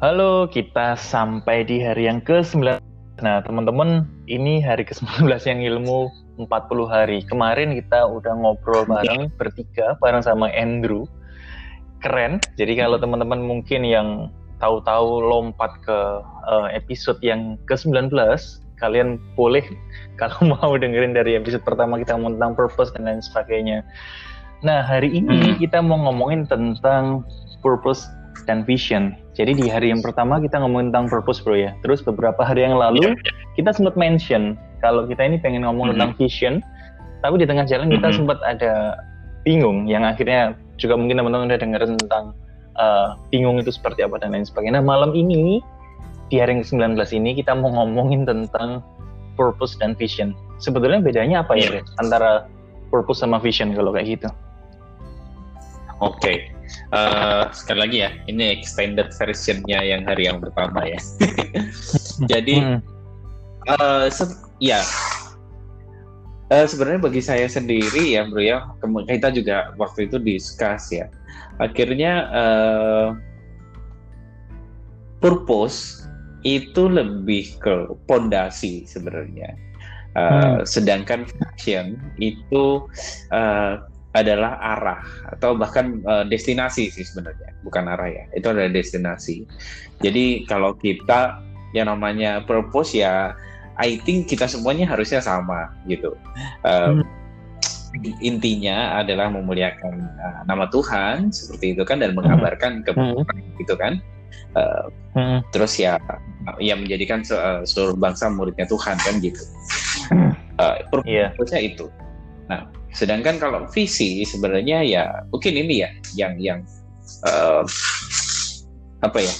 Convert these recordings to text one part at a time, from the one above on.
Halo, kita sampai di hari yang ke-9. Nah, teman-teman, ini hari ke-19 yang ilmu 40 hari. Kemarin kita udah ngobrol bareng bertiga, bareng sama Andrew. Keren. Jadi kalau teman-teman mungkin yang tahu-tahu lompat ke uh, episode yang ke-19, kalian boleh kalau mau dengerin dari episode pertama kita tentang purpose dan lain sebagainya. Nah, hari ini hmm. kita mau ngomongin tentang purpose dan vision. Jadi di hari yang pertama kita ngomongin tentang purpose bro ya. Terus beberapa hari yang lalu yeah. kita sempat mention kalau kita ini pengen ngomong mm -hmm. tentang vision, tapi di tengah jalan kita mm -hmm. sempat ada bingung yang akhirnya juga mungkin teman-teman udah dengar tentang uh, bingung itu seperti apa dan lain sebagainya. Nah malam ini di hari yang 19 ini kita mau ngomongin tentang purpose dan vision. Sebetulnya bedanya apa ya yeah. antara purpose sama vision kalau kayak gitu? Oke, okay. uh, eh, sekali lagi ya, ini extended versionnya yang hari yang pertama ya. Jadi, uh, ya, uh, sebenarnya bagi saya sendiri ya, bro ya, kita juga waktu itu discuss ya. Akhirnya uh, purpose itu lebih ke pondasi sebenarnya. Uh, hmm. Sedangkan vision itu uh, adalah arah atau bahkan uh, destinasi sih sebenarnya bukan arah ya itu adalah destinasi jadi kalau kita yang namanya purpose ya I think kita semuanya harusnya sama gitu uh, hmm. intinya adalah memuliakan uh, nama Tuhan seperti itu kan dan mengabarkan hmm. kebenaran hmm. gitu kan uh, hmm. terus ya yang menjadikan seluruh bangsa muridnya Tuhan kan gitu uh, purpose-nya yeah. itu nah Sedangkan kalau visi sebenarnya ya mungkin ini ya yang yang uh, apa ya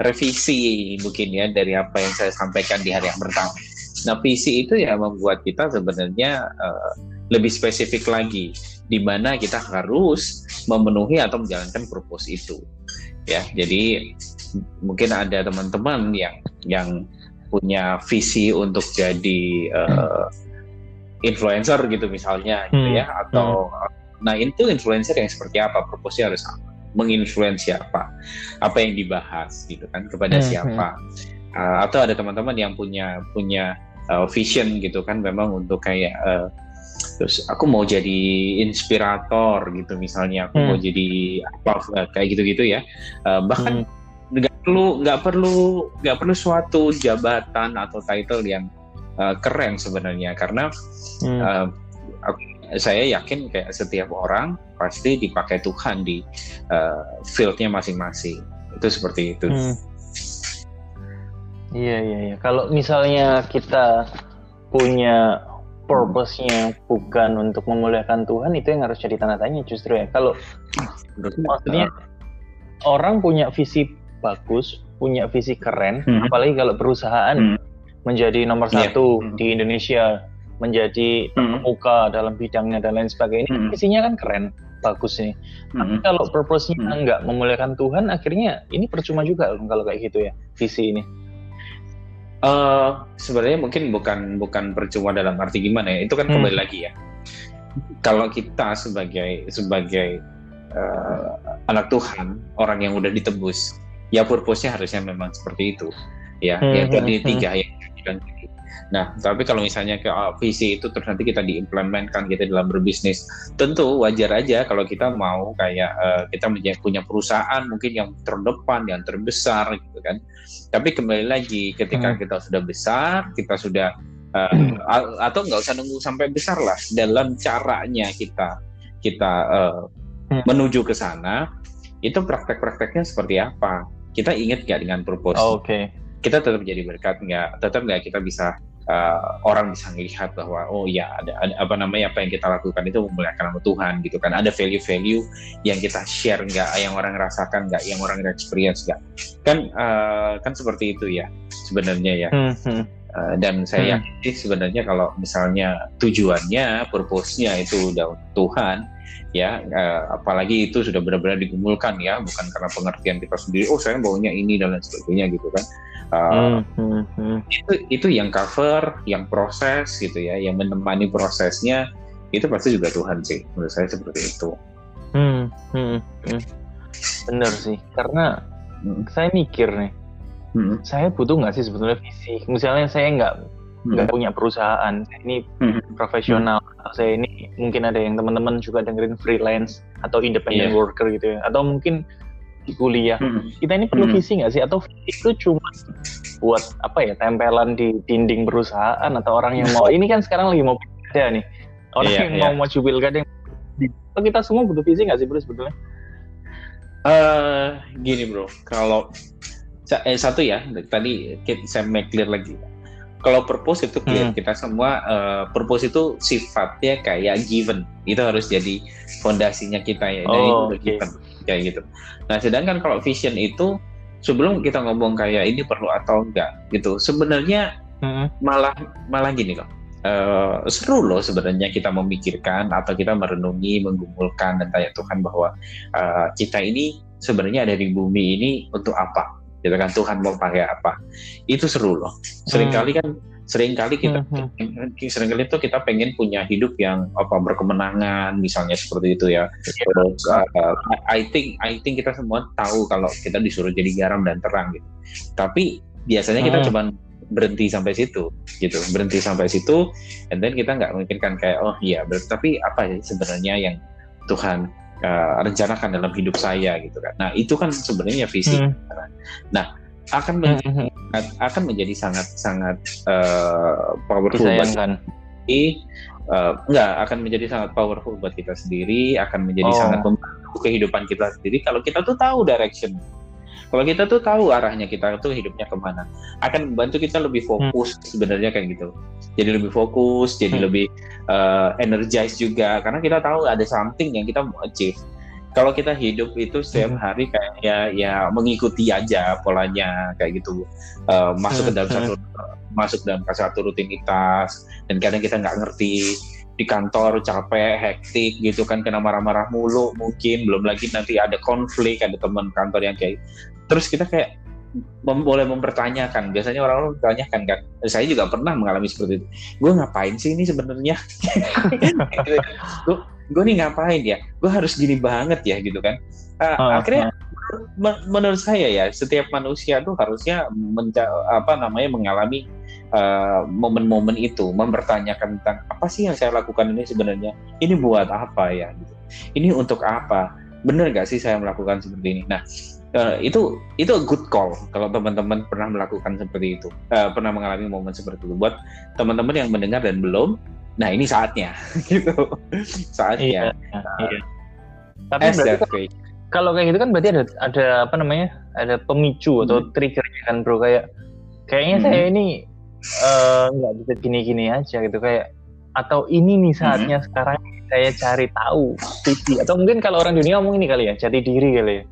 revisi mungkin ya dari apa yang saya sampaikan di hari yang pertama. Nah visi itu ya membuat kita sebenarnya uh, lebih spesifik lagi di mana kita harus memenuhi atau menjalankan purpose itu. Ya, jadi mungkin ada teman-teman yang yang punya visi untuk jadi uh, influencer gitu misalnya gitu ya hmm. atau hmm. nah itu influencer yang seperti apa proposnya harus apa menginfluence siapa apa yang dibahas gitu kan kepada hmm. siapa. Uh, atau ada teman-teman yang punya punya uh, vision gitu kan memang untuk kayak uh, terus aku mau jadi inspirator gitu misalnya aku hmm. mau jadi apa uh, kayak gitu-gitu ya uh, bahkan nggak hmm. perlu nggak perlu nggak perlu suatu jabatan atau title yang uh, keren sebenarnya karena hmm. uh, aku, saya yakin kayak setiap orang pasti dipakai Tuhan di uh, fieldnya masing-masing itu seperti itu. Hmm. Iya iya iya. Kalau misalnya kita punya purpose-nya bukan untuk memuliakan Tuhan itu yang harus jadi tanda tanya justru ya. Kalau maksudnya orang punya visi bagus, punya visi keren, hmm. apalagi kalau perusahaan hmm menjadi nomor yeah. satu hmm. di Indonesia, menjadi hmm. muka dalam bidangnya dan lain sebagainya. Hmm. Isinya kan keren, bagus nih. Hmm. Tapi kalau purpose-nya hmm. nggak memuliakan Tuhan, akhirnya ini percuma juga kalau kayak gitu ya visi ini. Uh, sebenarnya mungkin bukan bukan percuma dalam arti gimana ya. Itu kan kembali hmm. lagi ya. Kalau kita sebagai sebagai uh, anak Tuhan, orang yang udah ditebus, ya purpose-nya harusnya memang seperti itu. Ya, hmm. ya tadi hmm. tiga kan Nah, tapi kalau misalnya ke visi itu terus nanti kita diimplementkan gitu dalam berbisnis, tentu wajar aja kalau kita mau kayak uh, kita punya perusahaan mungkin yang terdepan, yang terbesar gitu kan. Tapi kembali lagi ketika hmm. kita sudah besar, kita sudah uh, atau nggak usah nunggu sampai besar lah dalam caranya kita kita uh, hmm. menuju ke sana itu praktek-prakteknya seperti apa? Kita ingat nggak dengan purpose? Oh, Oke. Okay kita tetap jadi berkat nggak tetap nggak kita bisa uh, orang bisa melihat bahwa oh ya ada, ada apa namanya apa yang kita lakukan itu memuliakan nama Tuhan gitu kan ada value-value yang kita share nggak yang orang rasakan nggak yang orang experience nggak kan uh, kan seperti itu ya sebenarnya ya hmm, hmm. Uh, dan saya hmm. yakin sebenarnya kalau misalnya tujuannya purpose-nya itu udah Tuhan ya uh, apalagi itu sudah benar-benar digumulkan ya bukan karena pengertian kita sendiri oh saya maunya ini dan lain sebagainya gitu kan Uh, hmm, hmm, itu itu yang cover, yang proses gitu ya, yang menemani prosesnya itu pasti juga Tuhan sih menurut saya seperti itu. Hmm, hmm, hmm. bener sih karena hmm. saya mikir nih hmm. saya butuh nggak sih sebetulnya visi misalnya saya nggak hmm. nggak hmm. punya perusahaan ini hmm. profesional hmm. saya ini mungkin ada yang teman-teman juga dengerin freelance atau independent yeah. worker gitu ya atau mungkin di kuliah hmm. kita ini perlu hmm. visi nggak sih atau visi itu cuma buat apa ya tempelan di dinding perusahaan atau orang yang mau ini kan sekarang lagi mau kerja nih orang yeah, yang yeah. mau maju pilkada kita semua butuh visi nggak sih bro sebetulnya? Uh, gini bro, kalau eh, satu ya tadi saya make clear lagi. Kalau purpose itu clear, hmm. kita semua uh, purpose itu sifatnya kayak given, itu harus jadi fondasinya kita ya, dan oh, itu okay. given kayak gitu. Nah, sedangkan kalau vision itu sebelum kita ngomong kayak ini perlu atau enggak gitu, sebenarnya hmm. malah malah gini loh uh, seru loh sebenarnya kita memikirkan atau kita merenungi, menggumulkan dan tanya Tuhan bahwa uh, kita ini sebenarnya ada di bumi ini untuk apa? Gitu kan Tuhan mau pakai apa? Itu seru loh. Seringkali hmm. Sering kali kita hmm. hmm. sering kali itu kita pengen punya hidup yang apa berkemenangan misalnya seperti itu ya. Terus uh, I think I think kita semua tahu kalau kita disuruh jadi garam dan terang gitu. Tapi biasanya kita hmm. cuma berhenti sampai situ gitu berhenti sampai situ and then kita nggak memikirkan kayak oh iya tapi apa sih sebenarnya yang Tuhan uh, rencanakan dalam hidup saya gitu kan nah itu kan sebenarnya visi hmm. nah akan menjadi, hmm. hmm. Akan menjadi sangat sangat uh, powerful Disayangkan. buat uh, enggak akan menjadi sangat powerful buat kita sendiri akan menjadi oh. sangat membantu kehidupan kita sendiri kalau kita tuh tahu direction kalau kita tuh tahu arahnya kita tuh hidupnya ke mana, akan membantu kita lebih hmm. fokus hmm. sebenarnya kayak gitu. Jadi lebih fokus, jadi hmm. lebih uh, energized juga karena kita tahu ada something yang kita mau achieve. Kalau kita hidup itu setiap hmm. hari kayak ya ya mengikuti aja polanya kayak gitu, uh, masuk ke dalam hmm. satu masuk dalam satu rutinitas dan kadang kita nggak ngerti. Di kantor capek, hektik gitu kan kena marah-marah mulu mungkin belum lagi nanti ada konflik ada teman kantor yang kayak terus kita kayak mem boleh mempertanyakan. Biasanya orang-orang bertanyakan kan saya juga pernah mengalami seperti itu. Gue ngapain sih ini sebenarnya gue nih ngapain ya? Gue harus gini banget ya gitu kan. Uh, uh, akhirnya uh. menurut saya ya setiap manusia tuh harusnya apa namanya mengalami Eh, momen-momen uh, itu mempertanyakan tentang apa sih yang saya lakukan ini sebenarnya? Ini buat apa ya? Gitu. Ini untuk apa? Benar nggak sih saya melakukan seperti ini? Nah uh, itu itu good call kalau teman-teman pernah melakukan seperti itu uh, pernah mengalami momen seperti itu. Buat teman-teman yang mendengar dan belum nah ini saatnya. Gitu. Saatnya. Iya, iya. tapi berarti kalau kayak gitu kan berarti ada ada apa namanya? Ada pemicu atau hmm. trigger kan bro. Kayak kayaknya hmm. saya ini Eh, nggak uh, bisa gini-gini aja gitu. Kayak atau ini nih saatnya hmm. sekarang saya cari tahu visi atau mungkin kalau orang dunia ngomong ini kali ya jadi diri kali ya.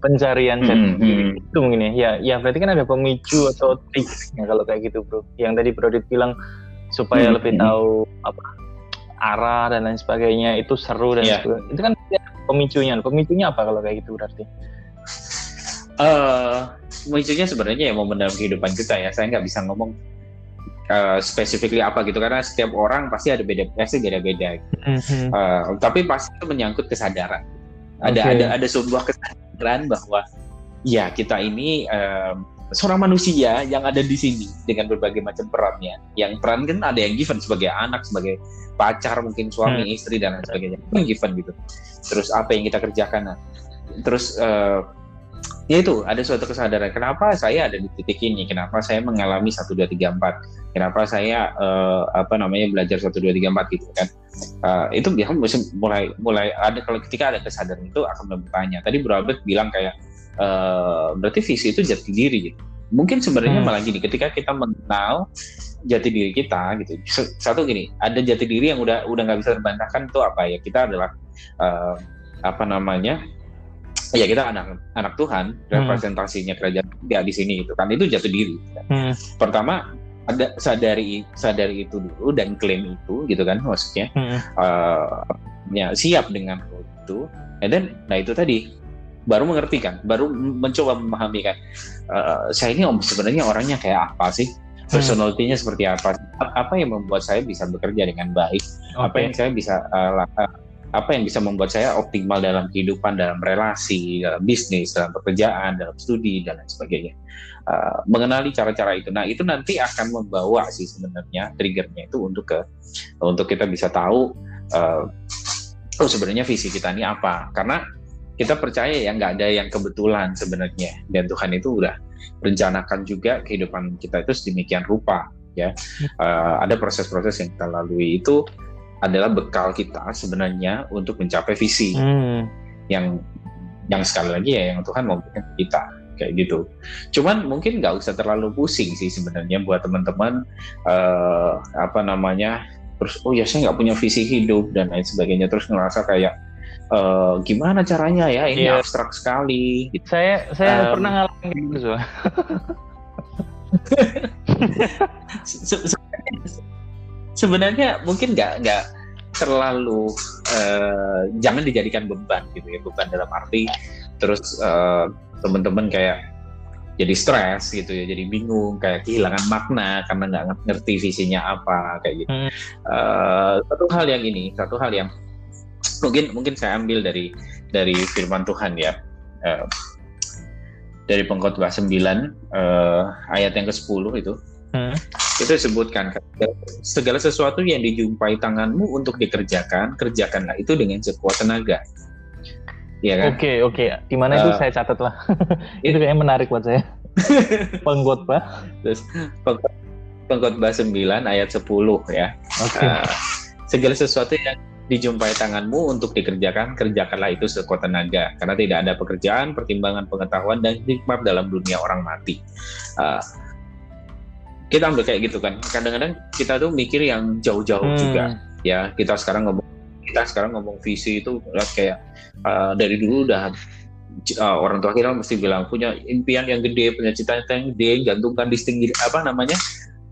Pencarian jati hmm. diri itu mungkin ya. Ya ya berarti kan ada pemicu atau triknya kalau kayak gitu bro. Yang tadi bro Dit bilang supaya hmm. lebih tahu apa arah dan lain sebagainya itu seru dan yeah. sebagainya. itu kan pemicunya pemicunya apa kalau kayak gitu berarti uh, pemicunya sebenarnya ya momen dalam kehidupan kita ya saya nggak bisa ngomong uh, specifically apa gitu karena setiap orang pasti ada beda pasti beda-beda mm-hmm. uh, tapi pasti itu menyangkut kesadaran ada okay. ada ada sebuah kesadaran bahwa ya kita ini uh, seorang manusia yang ada di sini dengan berbagai macam perannya. Yang peran kan ada yang given sebagai anak sebagai pacar mungkin suami hmm. istri dan lain sebagainya. Yang given gitu. Terus apa yang kita kerjakan? Nah, terus uh, ya itu ada suatu kesadaran kenapa saya ada di titik ini? Kenapa saya mengalami satu dua tiga empat? Kenapa saya uh, apa namanya belajar satu dua tiga empat gitu kan? Uh, itu biasanya mulai mulai ada kalau ketika ada kesadaran itu akan bertanya. Tadi Bro Albert bilang kayak uh, berarti visi itu jati diri gitu mungkin sebenarnya hmm. malah gini ketika kita mengenal jati diri kita gitu satu gini ada jati diri yang udah udah nggak bisa terbantahkan itu apa ya kita adalah uh, apa namanya ya kita anak anak Tuhan hmm. representasinya kerajaan ya di sini itu kan itu jatuh diri hmm. pertama ada sadari sadari itu dulu dan klaim itu gitu kan maksudnya hmm. uh, ya siap dengan itu and then nah itu tadi baru mengerti kan baru mencoba memahami kan uh, saya ini om sebenarnya orangnya kayak apa sih hmm. personalitinya seperti apa apa yang membuat saya bisa bekerja dengan baik okay. apa yang saya bisa uh, apa yang bisa membuat saya optimal dalam kehidupan, dalam relasi, dalam bisnis, dalam pekerjaan, dalam studi dan lain sebagainya. Uh, mengenali cara-cara itu. Nah, itu nanti akan membawa sih sebenarnya triggernya itu untuk ke untuk kita bisa tahu uh, oh sebenarnya visi kita ini apa. Karena kita percaya ya nggak ada yang kebetulan sebenarnya dan Tuhan itu udah rencanakan juga kehidupan kita itu sedemikian rupa ya. Uh, ada proses-proses yang kita lalui itu adalah bekal kita sebenarnya untuk mencapai visi hmm. yang yang sekali lagi ya yang Tuhan mau berikan kita kayak gitu. Cuman mungkin nggak usah terlalu pusing sih sebenarnya buat teman-teman uh, apa namanya terus oh ya saya nggak punya visi hidup dan lain sebagainya terus ngerasa kayak uh, gimana caranya ya ini yeah. abstrak sekali. Gitu. Saya saya um, pernah ngalamin gitu so. sebenarnya mungkin nggak nggak terlalu uh, jangan dijadikan beban gitu ya beban dalam arti terus uh, teman-teman kayak jadi stres gitu ya jadi bingung kayak kehilangan makna karena nggak ngerti visinya apa kayak gitu hmm. uh, satu hal yang ini satu hal yang mungkin mungkin saya ambil dari dari firman Tuhan ya. Uh, dari pengkhotbah 9 uh, ayat yang ke-10 itu. Hmm. itu disebutkan segala sesuatu yang dijumpai tanganmu untuk dikerjakan kerjakanlah itu dengan sekuat tenaga. Ya kan? Oke okay, oke. Okay. di mana uh, itu saya catat lah. Itu kayaknya menarik buat saya. Pengkhotbah. Terus pengkhotbah 9 ayat 10 ya. Okay. uh, segala sesuatu yang dijumpai tanganmu untuk dikerjakan, kerjakanlah itu sekuat tenaga. Karena tidak ada pekerjaan, pertimbangan pengetahuan, dan nikmat dalam dunia orang mati. Uh, kita ambil kayak gitu kan kadang-kadang kita tuh mikir yang jauh-jauh hmm. juga ya kita sekarang ngomong kita sekarang ngomong visi itu kayak uh, dari dulu udah uh, orang tua kita mesti bilang punya impian yang gede punya cita-cita yang gede gantungkan di setinggi apa namanya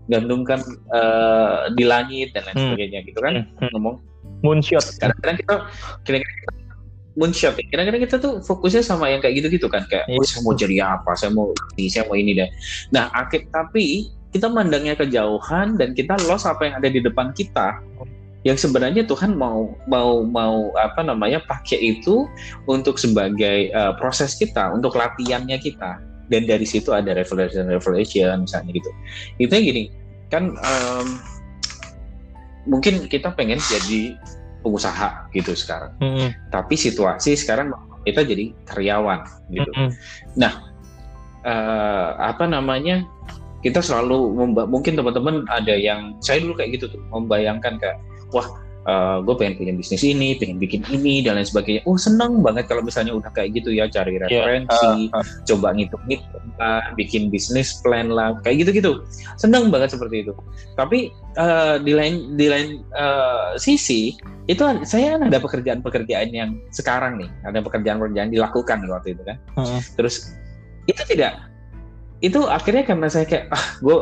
gantungkan uh, di langit dan lain hmm. sebagainya gitu kan hmm. ngomong moonshot kadang-kadang kita kira-kira moonshot kira-kira kita tuh fokusnya sama yang kayak gitu-gitu kan. Kayak oh, saya mau jadi apa? Saya mau ini saya mau ini deh nah akhir tapi kita mandangnya kejauhan dan kita lost apa yang ada di depan kita yang sebenarnya Tuhan mau mau mau apa namanya pakai itu untuk sebagai uh, proses kita untuk latihannya kita. Dan dari situ ada revelation revelation misalnya gitu. Itu gini kan um, mungkin kita pengen jadi pengusaha gitu sekarang mm -hmm. tapi situasi sekarang kita jadi karyawan gitu mm -hmm. nah uh, apa namanya kita selalu mungkin teman-teman ada yang saya dulu kayak gitu tuh membayangkan kayak wah uh, gue pengen punya bisnis ini, pengen bikin ini dan lain sebagainya. Oh seneng banget kalau misalnya udah kayak gitu ya cari iya, referensi, yeah. uh, uh. coba ngitung-ngitung lah, bikin bisnis plan lah, kayak gitu-gitu. Seneng banget seperti itu. Tapi uh, di lain di lain uh, sisi itu saya ada pekerjaan-pekerjaan yang sekarang nih, ada pekerjaan-pekerjaan dilakukan waktu itu kan. Uh. Terus itu tidak itu akhirnya karena saya kayak ah gue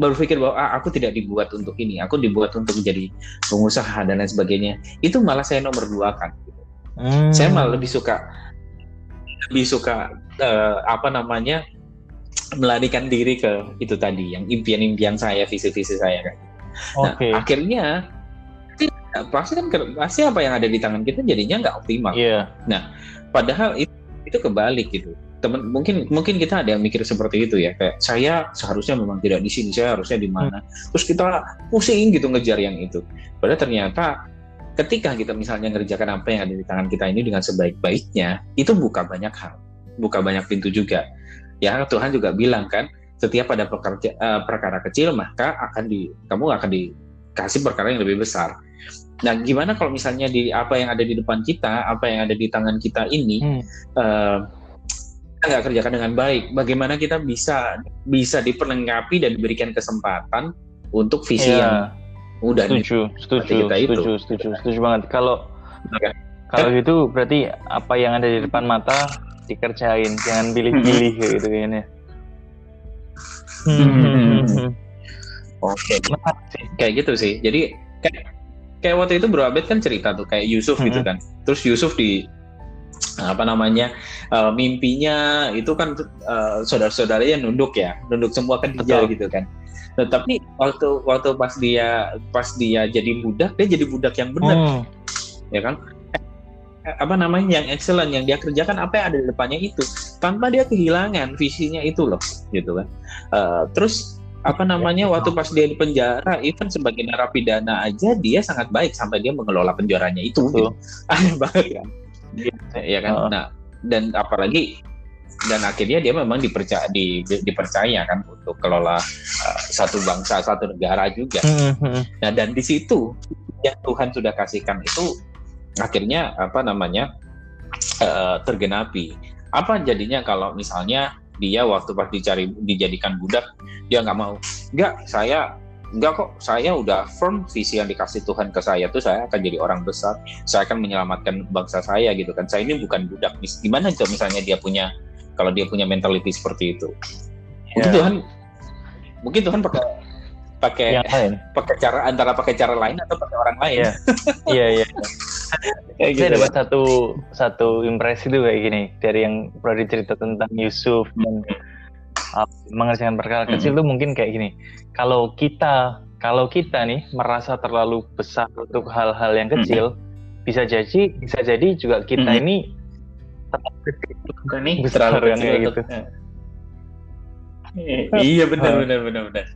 baru pikir bahwa ah, aku tidak dibuat untuk ini aku dibuat untuk menjadi pengusaha dan lain sebagainya itu malah saya nomor dua kan gitu. hmm. saya malah lebih suka lebih suka uh, apa namanya melarikan diri ke itu tadi yang impian-impian saya visi-visi saya kan okay. nah akhirnya pasti kan pasti apa yang ada di tangan kita jadinya nggak optimal yeah. nah padahal itu itu kebalik gitu teman mungkin mungkin kita ada yang mikir seperti itu ya. Kayak saya seharusnya memang tidak di sini saya harusnya di mana. Hmm. terus kita pusing gitu ngejar yang itu. Padahal ternyata ketika kita misalnya ngerjakan apa yang ada di tangan kita ini dengan sebaik-baiknya itu buka banyak hal buka banyak pintu juga. Ya Tuhan juga bilang kan setiap ada pekerja, uh, perkara kecil maka akan di kamu akan dikasih perkara yang lebih besar. Nah, gimana kalau misalnya di apa yang ada di depan kita, apa yang ada di tangan kita ini, hmm. uh, nggak kerjakan dengan baik, bagaimana kita bisa bisa diperlengkapi dan diberikan kesempatan untuk visi ya. yang mudah setuju, setuju, kita setuju, itu. setuju, setuju banget. Kalau okay. kalau gitu berarti apa yang ada di depan mata dikerjain, jangan pilih-pilih hmm. gitu kayaknya. Hmm. Oke, okay. kayak gitu sih. Jadi kayak kayak waktu itu Bro Abed kan cerita tuh kayak Yusuf hmm. gitu kan. Terus Yusuf di apa namanya uh, mimpinya itu kan uh, saudara-saudaranya nunduk ya nunduk semua kan dia gitu kan. Tetapi waktu waktu pas dia pas dia jadi budak dia jadi budak yang benar. Hmm. ya kan? Apa namanya yang excellent yang dia kerjakan apa yang ada di depannya itu. Tanpa dia kehilangan visinya itu loh gitu kan. Uh, terus apa namanya waktu pas dia di penjara even sebagai narapidana aja dia sangat baik sampai dia mengelola penjaranya itu gitu. aneh banget kan ya kan uh. nah dan apalagi dan akhirnya dia memang dipercaya di, di, dipercaya kan untuk kelola uh, satu bangsa satu negara juga nah dan di situ yang Tuhan sudah kasihkan itu akhirnya apa namanya uh, tergenapi. Apa jadinya kalau misalnya dia waktu pas dicari dijadikan budak dia nggak mau, nggak saya nggak kok saya udah firm visi yang dikasih Tuhan ke saya tuh saya akan jadi orang besar, saya akan menyelamatkan bangsa saya gitu kan. Saya ini bukan budak. Gimana tuh misalnya dia punya kalau dia punya mentality seperti itu? Mungkin yeah. Tuhan mungkin Tuhan pakai pakai pakai cara antara pakai cara lain atau pakai orang lain. Iya, iya. iya. kayak gitu. Saya dapat satu satu impresi tuh kayak gini dari yang pernah cerita tentang Yusuf dan uh, mengerjakan perkara hmm. kecil tuh mungkin kayak gini. Kalau kita kalau kita nih merasa terlalu besar untuk hal-hal yang kecil, hmm. bisa jadi bisa jadi juga kita hmm. ini terlalu kecil bukan nih besar yang kayak gitu. iya benar benar benar benar.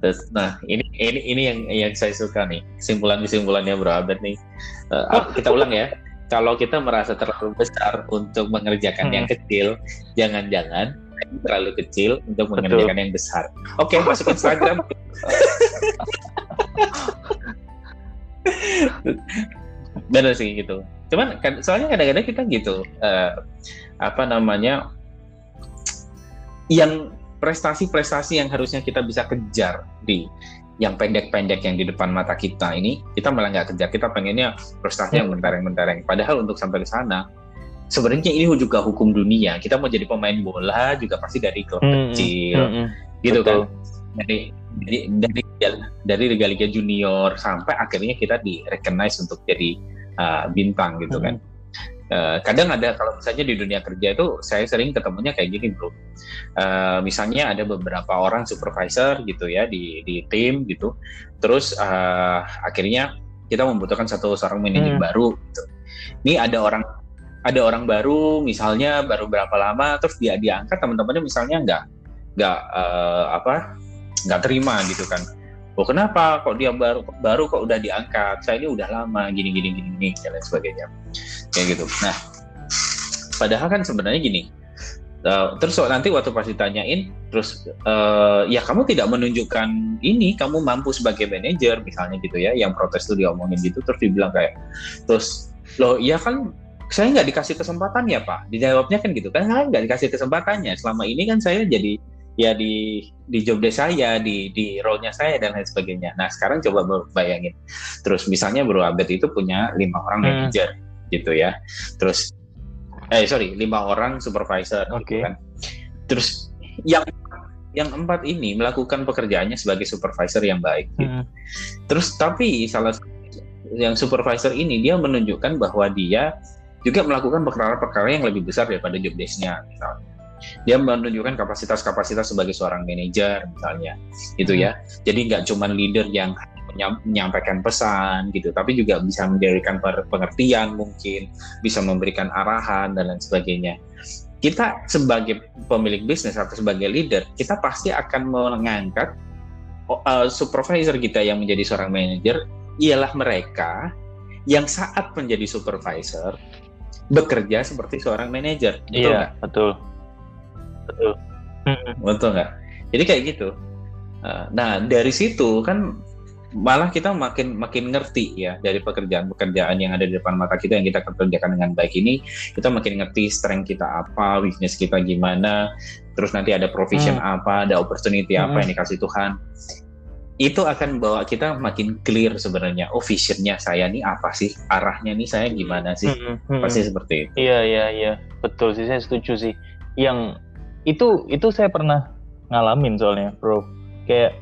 Terus, nah ini ini ini yang yang saya suka nih kesimpulan kesimpulannya Bro Abed nih. Uh, kita ulang ya. Kalau kita merasa terlalu besar untuk mengerjakan hmm. yang kecil, jangan-jangan terlalu kecil untuk mengerjakan Betul. yang besar. Oke, okay, masuk Instagram. Benar sih gitu. Cuman kan soalnya kadang-kadang kita gitu uh, apa namanya yang prestasi-prestasi yang harusnya kita bisa kejar di yang pendek-pendek yang di depan mata kita ini kita malah nggak kejar kita pengennya prestasi yang mentereng-mentereng padahal untuk sampai ke sana sebenarnya ini juga hukum dunia kita mau jadi pemain bola juga pasti dari klub hmm, kecil hmm, hmm, gitu betul. kan dari dari dari dari liga-liga junior sampai akhirnya kita di recognize untuk jadi uh, bintang gitu kan. hmm. kan Uh, kadang ada kalau misalnya di dunia kerja itu saya sering ketemunya kayak gini bro. Uh, misalnya ada beberapa orang supervisor gitu ya di di tim gitu. Terus uh, akhirnya kita membutuhkan satu seorang manajer hmm. baru. Gitu. Ini ada orang ada orang baru misalnya baru berapa lama terus dia diangkat teman-temannya misalnya nggak nggak uh, apa nggak terima gitu kan. Oh kenapa kok dia baru baru kok udah diangkat? Saya ini udah lama gini gini gini gini dan lain sebagainya. Kayak gitu. Nah padahal kan sebenarnya gini Uh, terus nanti waktu pas ditanyain, terus uh, ya kamu tidak menunjukkan ini, kamu mampu sebagai manajer misalnya gitu ya, yang protes tuh diomongin gitu, terus dibilang kayak, terus loh iya kan saya nggak dikasih kesempatan ya pak, dijawabnya kan gitu kan, saya nggak dikasih kesempatannya, selama ini kan saya jadi ya di di job desk saya, di di role-nya saya dan lain sebagainya. Nah sekarang coba bayangin, terus misalnya Bro Abed itu punya lima orang hmm. manajer gitu ya, terus eh sorry lima orang supervisor, okay. gitu kan. Terus yang yang empat ini melakukan pekerjaannya sebagai supervisor yang baik. Gitu. Hmm. Terus tapi salah yang supervisor ini dia menunjukkan bahwa dia juga melakukan perkara-perkara yang lebih besar daripada job desk-nya misalnya. Dia menunjukkan kapasitas-kapasitas sebagai seorang manajer misalnya gitu ya. Hmm. jadi nggak cuma leader yang menyampaikan pesan gitu tapi juga bisa memberikan pengertian mungkin bisa memberikan arahan dan lain sebagainya. Kita sebagai pemilik bisnis atau sebagai leader kita pasti akan mengangkat uh, supervisor kita yang menjadi seorang manajer ialah mereka yang saat menjadi supervisor bekerja seperti seorang manajer iya betul. Betul. Betul nggak? Jadi kayak gitu. Uh, nah dari situ kan malah kita makin makin ngerti ya dari pekerjaan-pekerjaan yang ada di depan mata kita yang kita kerjakan dengan baik ini. Kita makin ngerti strength kita apa weakness kita gimana terus nanti ada provision hmm. apa ada opportunity hmm. apa yang dikasih Tuhan itu akan bawa kita makin clear sebenarnya oh visionnya saya nih apa sih? Arahnya nih saya gimana sih? Hmm, hmm. pasti seperti itu. Iya iya iya. Betul sih saya setuju sih. Yang itu itu saya pernah ngalamin soalnya bro. Kayak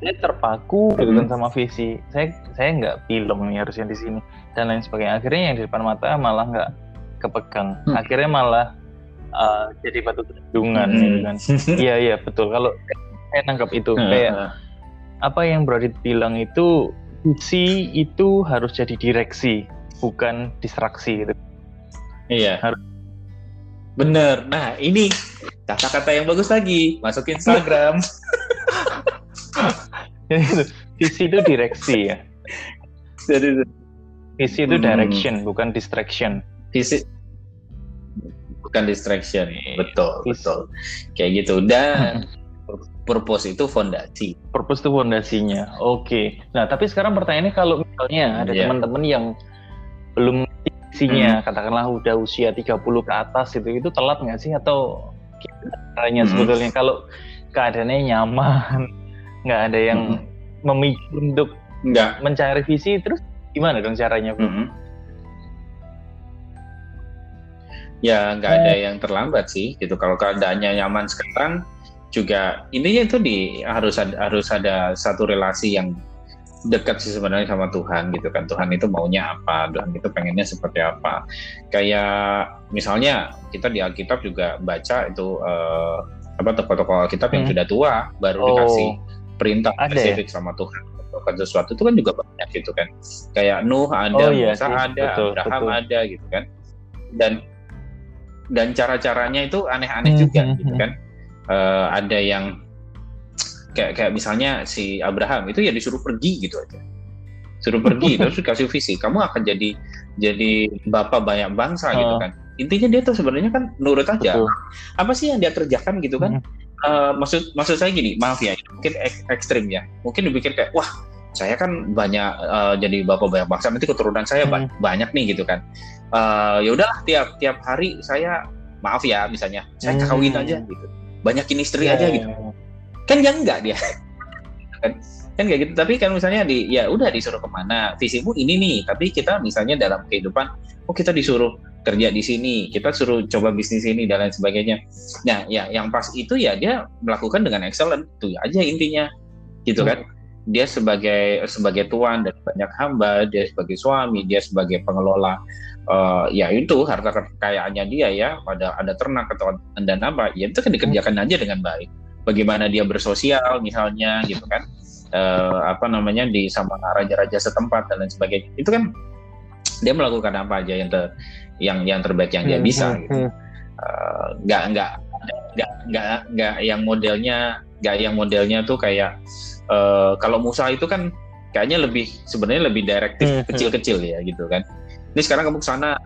saya terpaku gitu kan hmm. sama visi. Saya saya nggak film nih harusnya di sini dan lain sebagainya. Akhirnya yang di depan mata malah nggak kepegang. Hmm. akhirnya malah uh, jadi batu sandungan hmm. gitu kan. Iya iya betul. Kalau saya nangkap itu hmm. kayak apa yang Brodit bilang itu visi itu harus jadi direksi bukan distraksi gitu Iya. Harus. Bener. Nah ini kata-kata yang bagus lagi masuk Instagram. visi itu direksi ya. Jadi visi itu hmm. direction hmm. bukan distraction. Visi bukan distraction. Betul, betul. Kayak gitu. Dan purpose itu fondasi. Purpose itu fondasinya. Oke. Okay. Nah, tapi sekarang pertanyaannya kalau misalnya ada yeah. teman-teman yang belum isinya, hmm. katakanlah udah usia 30 ke atas itu itu telat nggak sih atau caranya hmm. sebetulnya kalau keadaannya nyaman, nggak ada yang hmm. memicu untuk nggak mencari visi terus gimana dong caranya, Hmm. Ya nggak ada yang terlambat sih gitu. Kalau keadaannya nyaman sekarang, juga intinya itu di harus ada, harus ada satu relasi yang dekat sih sebenarnya sama Tuhan gitu kan Tuhan itu maunya apa Tuhan itu pengennya seperti apa kayak misalnya kita di Alkitab juga baca itu uh, apa tokoh-tokoh Alkitab hmm. yang sudah tua baru oh. dikasih perintah ada ya? spesifik ya? sama Tuhan melakukan sesuatu itu kan juga banyak gitu kan kayak Nuh ada oh, iya, Musa sih. ada betul, Abraham betul. ada gitu kan dan dan cara-caranya itu aneh-aneh hmm, juga hmm, gitu hmm. kan uh, ada yang kayak kayak misalnya si Abraham itu ya disuruh pergi gitu aja suruh pergi terus dikasih visi kamu akan jadi jadi bapak banyak bangsa uh. gitu kan intinya dia tuh sebenarnya kan nurut aja Betul. apa sih yang dia kerjakan gitu kan hmm. uh, maksud maksud saya gini maaf ya mungkin ek ekstrim ya mungkin dipikir kayak wah saya kan banyak uh, jadi bapak banyak bangsa nanti keturunan saya hmm. banyak nih gitu kan uh, ya udahlah tiap tiap hari saya maaf ya misalnya saya kawin hmm. aja gitu banyakin istri yeah. aja gitu. kan ya enggak dia. Kan kan kayak gitu. Tapi kan misalnya di ya udah disuruh ke mana? Visimu ini nih. Tapi kita misalnya dalam kehidupan oh kita disuruh kerja di sini. Kita suruh coba bisnis ini dan lain sebagainya. Nah ya yang pas itu ya dia melakukan dengan excellent. Itu aja intinya. Gitu kan? Dia sebagai sebagai tuan dan banyak hamba dia sebagai suami dia sebagai pengelola uh, ya itu harta kekayaannya dia ya ada ada ternak atau dan apa ya itu kan dikerjakan aja dengan baik. Bagaimana dia bersosial misalnya gitu kan. Uh, apa namanya di sama raja-raja setempat dan lain sebagainya. Itu kan dia melakukan apa aja yang ter, yang yang terbaik yang dia hmm, bisa hmm, gitu. hmm. uh, nggak nggak nggak nggak nggak yang modelnya nggak yang modelnya tuh kayak uh, kalau Musa itu kan kayaknya lebih sebenarnya lebih direktif kecil-kecil ya gitu kan ini sekarang kamu ke sana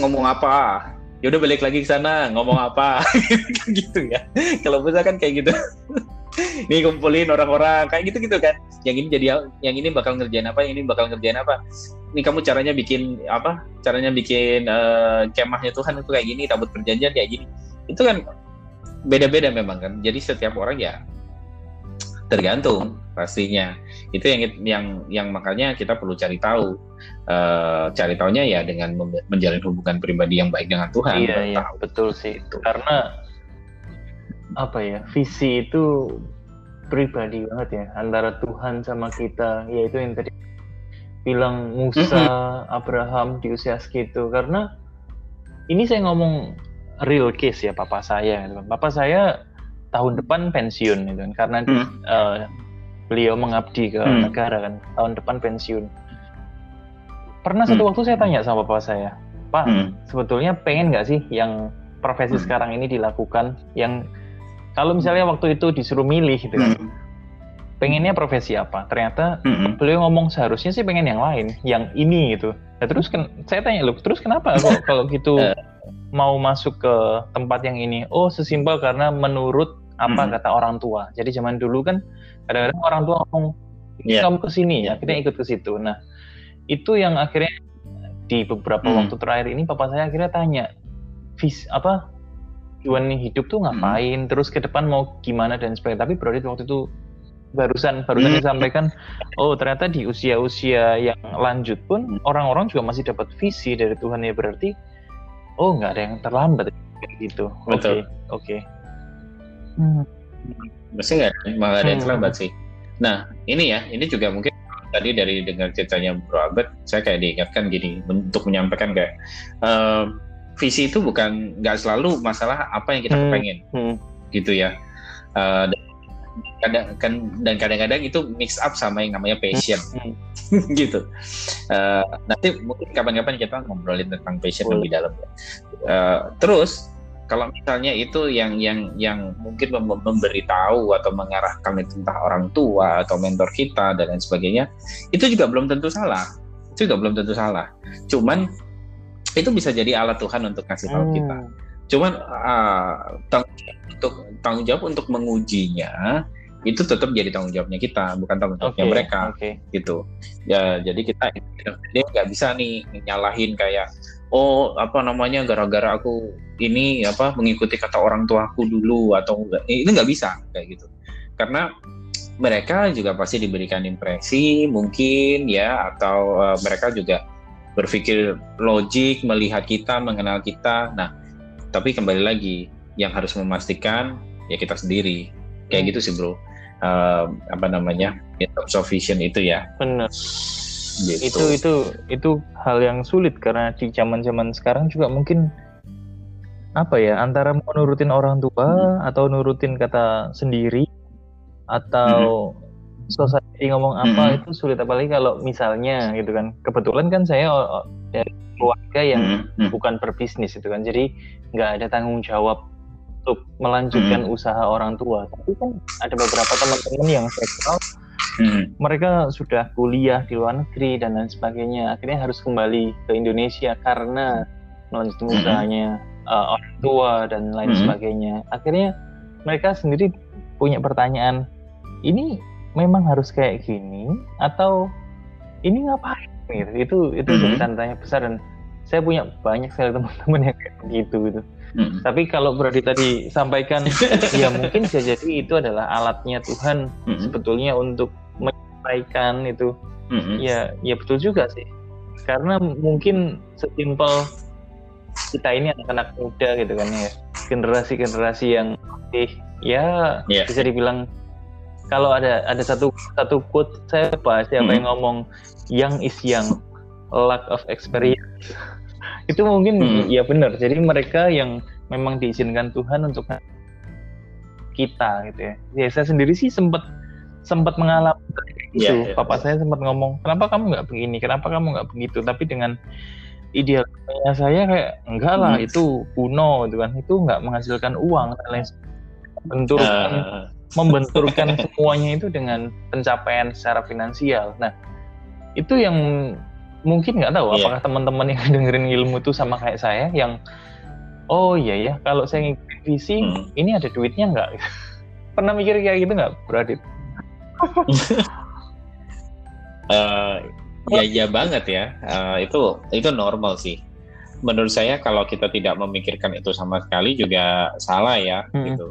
ngomong apa? Ya udah balik lagi ke sana ngomong apa? Gitu ya. Kalau bisa kan kayak gitu. Nih kumpulin orang-orang kayak gitu gitu kan. Yang ini jadi yang ini bakal ngerjain apa yang ini bakal ngerjain apa. Ini kamu caranya bikin apa? Caranya bikin uh, kemahnya Tuhan itu kayak gini tabut perjanjian kayak gini. Itu kan beda-beda memang kan. Jadi setiap orang ya tergantung pastinya. Itu yang yang yang makanya kita perlu cari tahu. Uh, cari tahunya ya dengan menjalin hubungan pribadi yang baik dengan Tuhan. Iya iya. tahu. betul sih. Itu karena apa ya visi itu pribadi banget ya antara Tuhan sama kita. Yaitu yang tadi bilang Musa Abraham di usia segitu. Karena ini saya ngomong real case ya papa saya. Papa saya tahun depan pensiun gitu kan karena hmm. uh, beliau mengabdi ke hmm. negara kan tahun depan pensiun pernah satu hmm. waktu saya tanya sama bapak saya pak hmm. sebetulnya pengen nggak sih yang profesi hmm. sekarang ini dilakukan yang kalau misalnya waktu itu disuruh milih gitu kan hmm. pengennya profesi apa ternyata hmm. beliau ngomong seharusnya sih pengen yang lain yang ini gitu nah, terus kan saya tanya lu terus kenapa kok kalau gitu eh. mau masuk ke tempat yang ini oh sesimpel karena menurut apa hmm. kata orang tua. Jadi zaman dulu kan kadang-kadang orang tua ngomong yeah. kamu ke sini ya, kita ikut ke situ. Nah, itu yang akhirnya di beberapa hmm. waktu terakhir ini papa saya akhirnya tanya, vis apa tujuan hidup tuh ngapain, hmm. terus ke depan mau gimana dan sebagainya. Tapi Brodit waktu itu barusan barusan hmm. disampaikan, oh ternyata di usia-usia yang lanjut pun hmm. orang-orang juga masih dapat visi dari Tuhan ya berarti, oh nggak ada yang terlambat gitu. Oke, oke. Okay, okay. Hmm. Mesti nggak, malah ada yang hmm. terlambat sih. Nah, ini ya, ini juga mungkin tadi dari dengar ceritanya Bro Albert, saya kayak diingatkan gini untuk menyampaikan kayak uh, visi itu bukan nggak selalu masalah apa yang kita hmm. pengen, hmm. gitu ya. Uh, kadang kan dan kadang-kadang itu mix up sama yang namanya passion hmm. gitu uh, nanti mungkin kapan-kapan kita ngobrolin tentang passion lebih dalam ya uh, terus kalau misalnya itu yang yang yang mungkin memberitahu atau mengarahkan itu entah orang tua atau mentor kita dan lain sebagainya itu juga belum tentu salah. Itu juga belum tentu salah. Cuman itu bisa jadi alat Tuhan untuk kasih tahu hmm. kita cuman uh, tanggung untuk tanggung jawab untuk mengujinya itu tetap jadi tanggung jawabnya kita bukan tanggung jawabnya okay, mereka. okay. gitu. Ya jadi kita dia nggak bisa nih nyalahin kayak oh apa namanya gara-gara aku ini apa mengikuti kata orang tuaku dulu atau enggak ini nggak bisa kayak gitu. Karena mereka juga pasti diberikan impresi mungkin ya atau uh, mereka juga berpikir logik melihat kita mengenal kita. Nah tapi kembali lagi yang harus memastikan ya kita sendiri. Kayak hmm. gitu sih bro. Uh, apa namanya in terms of vision itu ya. Benar gitu. itu itu itu hal yang sulit karena di zaman zaman sekarang juga mungkin apa ya antara menurutin orang tua hmm. atau nurutin kata sendiri atau hmm. society ngomong apa hmm. itu sulit apalagi kalau misalnya gitu kan kebetulan kan saya dari keluarga yang hmm. Hmm. bukan berbisnis itu kan jadi nggak ada tanggung jawab untuk melanjutkan hmm. usaha orang tua. Tapi kan ada beberapa teman-teman yang saya kenal, hmm. mereka sudah kuliah di luar negeri dan lain sebagainya. Akhirnya harus kembali ke Indonesia karena melanjutkan hmm. usahanya uh, orang tua dan lain hmm. sebagainya. Akhirnya mereka sendiri punya pertanyaan, ini memang harus kayak gini atau ini ngapain? Gitu. Itu itu hmm. tanya besar dan saya punya banyak sekali teman-teman yang kayak begitu gitu. Hmm. Tapi kalau berarti tadi sampaikan, ya mungkin bisa jadi itu adalah alatnya Tuhan hmm. sebetulnya untuk menyampaikan itu. Hmm. Ya, ya betul juga sih. Karena mungkin sesimpel kita ini anak-anak muda gitu kan ya, generasi-generasi yang masih ya yeah. bisa dibilang kalau ada ada satu satu quote saya lupa siapa hmm. yang ngomong young is young lack of experience itu mungkin hmm. ya benar jadi mereka yang memang diizinkan Tuhan untuk kita gitu ya ya saya sendiri sih sempat sempat mengalami itu yeah, yeah, papa saya sempat ngomong kenapa kamu nggak begini kenapa kamu nggak begitu tapi dengan idealnya saya kayak enggak lah hmm. itu kuno gitu kan itu nggak menghasilkan uang dan lain benturkan uh. membenturkan semuanya itu dengan pencapaian secara finansial nah itu yang mungkin nggak tahu yeah. apakah teman-teman yang dengerin ilmu itu sama kayak saya yang oh iya ya kalau saya ngikutin visi hmm. ini ada duitnya nggak pernah mikir kayak gitu nggak Bradit uh, ya ya banget ya. Uh, itu itu normal sih. Menurut saya kalau kita tidak memikirkan itu sama sekali juga salah ya hmm. gitu.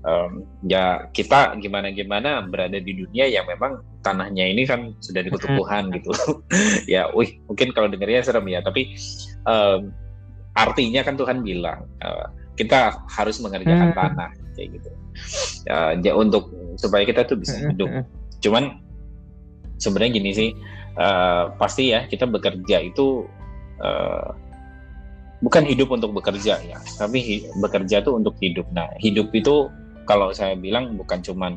Um, ya kita gimana gimana berada di dunia yang memang tanahnya ini kan sudah dikutuk Tuhan gitu. Ya wih mungkin kalau dengarnya serem ya tapi um, artinya kan Tuhan bilang uh, kita harus mengerjakan hmm. tanah kayak gitu uh, ya untuk supaya kita tuh bisa hidup cuman sebenarnya gini sih uh, pasti ya kita bekerja itu uh, bukan hidup untuk bekerja ya, tapi bekerja tuh untuk hidup. Nah, hidup itu kalau saya bilang bukan cuman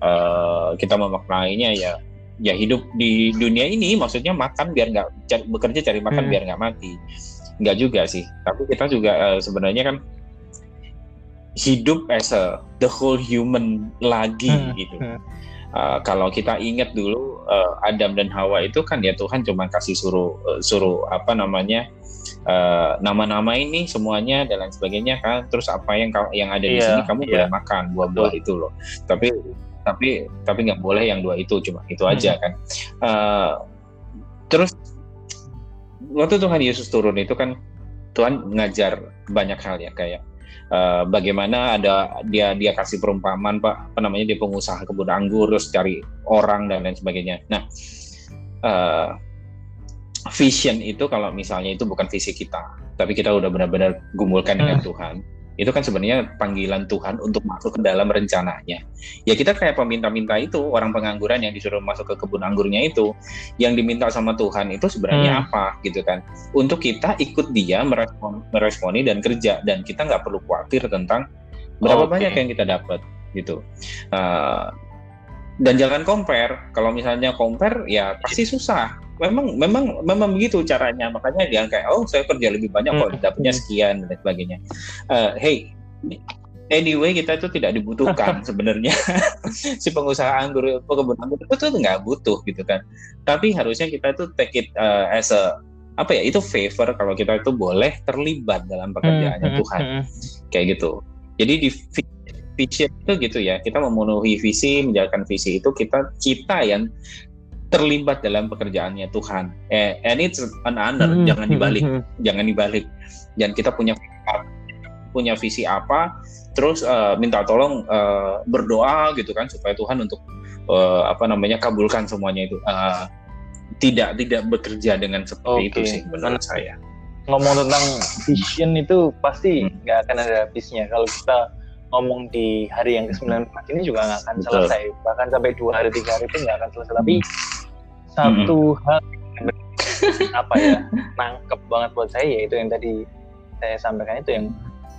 uh, kita memaknainya ya ya hidup di dunia ini maksudnya makan biar nggak bekerja cari makan hmm. biar nggak mati nggak juga sih tapi kita juga uh, sebenarnya kan hidup as a the whole human lagi hmm. gitu uh, kalau kita ingat dulu uh, Adam dan Hawa itu kan ya Tuhan cuma kasih suruh uh, suruh apa namanya Eh, nama-nama uh, ini semuanya dan lain sebagainya kan terus apa yang yang ada di yeah, sini kamu yeah. boleh makan buah-buah itu loh tapi tapi tapi nggak boleh yang dua itu cuma itu hmm. aja kan uh, terus waktu Tuhan Yesus turun itu kan Tuhan ngajar banyak hal ya kayak uh, bagaimana ada dia dia kasih perumpamaan pak apa namanya dia pengusaha kebun anggur terus cari orang dan lain sebagainya nah uh, vision itu kalau misalnya itu bukan visi kita, tapi kita udah benar-benar gumulkan dengan hmm. Tuhan, itu kan sebenarnya panggilan Tuhan untuk masuk ke dalam rencananya. Ya kita kayak peminta-minta itu, orang pengangguran yang disuruh masuk ke kebun anggurnya itu, yang diminta sama Tuhan itu sebenarnya hmm. apa gitu kan? Untuk kita ikut dia merespon, meresponi dan kerja, dan kita nggak perlu khawatir tentang berapa okay. banyak yang kita dapat gitu. Uh, dan jangan compare. Kalau misalnya compare, ya pasti susah. Memang, memang, memang begitu caranya. Makanya jangan kayak, oh saya kerja lebih banyak kok, hmm. dapatnya sekian dan sebagainya. Uh, hey, anyway kita itu tidak dibutuhkan sebenarnya si pengusaha anggur pekebun anggur itu tuh nggak butuh gitu kan tapi harusnya kita itu take it uh, as a apa ya itu favor kalau kita itu boleh terlibat dalam pekerjaannya hmm, hmm Tuhan hmm. kayak gitu jadi di vision itu gitu ya kita memenuhi visi menjalankan visi itu kita kita yang terlibat dalam pekerjaannya Tuhan eh, and it's an honor hmm, jangan dibalik hmm, jangan dibalik dan kita punya punya visi apa terus uh, minta tolong uh, berdoa gitu kan supaya Tuhan untuk uh, apa namanya kabulkan semuanya itu uh, tidak tidak bekerja dengan seperti okay. itu sih menurut saya ngomong tentang vision itu pasti hmm. nggak hmm. akan ada habisnya kalau kita ngomong di hari yang ke-19 ini juga nggak akan Betul. selesai bahkan sampai dua hari tiga hari itu nggak akan selesai tapi hmm. Satu hmm. hal apa ya nangkep banget buat saya yaitu yang tadi saya sampaikan itu yang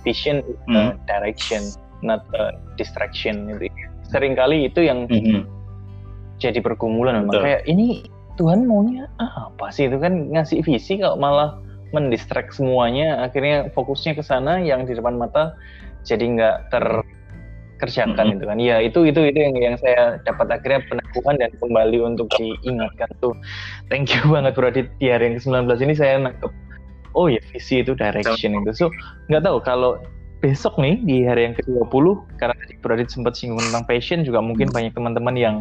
vision is hmm. direction not a distraction gitu sering kali itu yang hmm. jadi pergumulan memang kayak ini Tuhan maunya apa sih itu kan ngasih visi kalau malah mendistract semuanya akhirnya fokusnya ke sana yang di depan mata jadi nggak terkerjakan mm -hmm. itu kan. Ya itu itu itu yang yang saya dapat akhirnya peneguhan dan kembali untuk diingatkan tuh. Thank you banget Bro di hari yang ke-19 ini saya nangkep oh ya visi itu direction itu. So nggak tahu kalau besok nih di hari yang ke-20 karena tadi Brodit sempat singgung tentang passion juga mungkin hmm. banyak teman-teman yang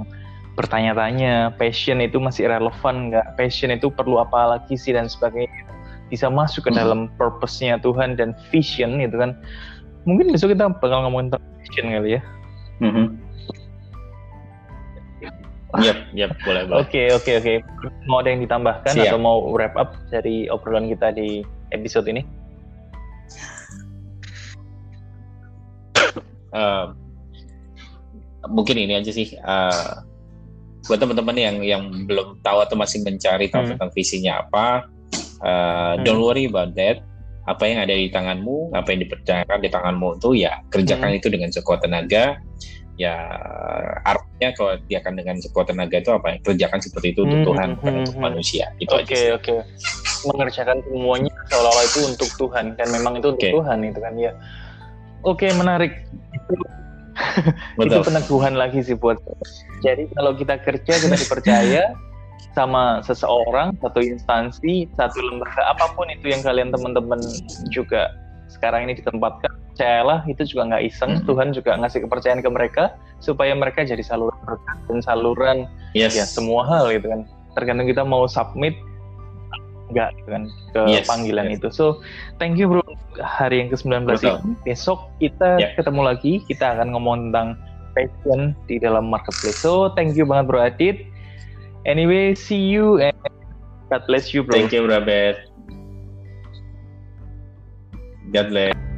bertanya-tanya passion itu masih relevan nggak? Passion itu perlu apa lagi sih dan sebagainya. Bisa masuk ke hmm. dalam purpose-nya Tuhan dan vision itu kan. Mungkin besok kita bakal ngomongin tentang vision kali ya mm -hmm. Yap, yap, boleh, boleh. Oke, oke, oke. Mau ada yang ditambahkan Siap. atau mau wrap up dari obrolan kita di episode ini? Uh, mungkin ini aja sih. Uh, buat teman-teman yang yang belum tahu atau masih mencari tahu hmm. tentang visinya apa, uh, hmm. don't worry about that. Apa yang ada di tanganmu, apa yang dipercayakan di tanganmu itu ya kerjakan hmm. itu dengan sekuat tenaga ya artinya kalau dia akan dengan sekuat tenaga itu apa kerjakan seperti itu untuk hmm, Tuhan bukan hmm, untuk hmm. manusia itu oke okay, oke okay. mengerjakan semuanya seolah-olah itu untuk Tuhan dan memang itu untuk okay. Tuhan itu kan ya oke okay, menarik itu itu peneguhan lagi sih buat jadi kalau kita kerja kita dipercaya sama seseorang satu instansi satu lembaga apa pun itu yang kalian teman-teman juga sekarang ini ditempatkan percayalah itu juga nggak iseng hmm. Tuhan juga ngasih kepercayaan ke mereka supaya mereka jadi saluran berkat dan saluran yes. ya semua hal gitu kan tergantung kita mau submit nggak gitu kan ke yes. panggilan yes. itu so thank you bro hari yang ke-19 ini besok kita yeah. ketemu lagi kita akan ngomong tentang passion di dalam marketplace so thank you banget bro Adit anyway see you and God bless you bro. Thank you bro God bless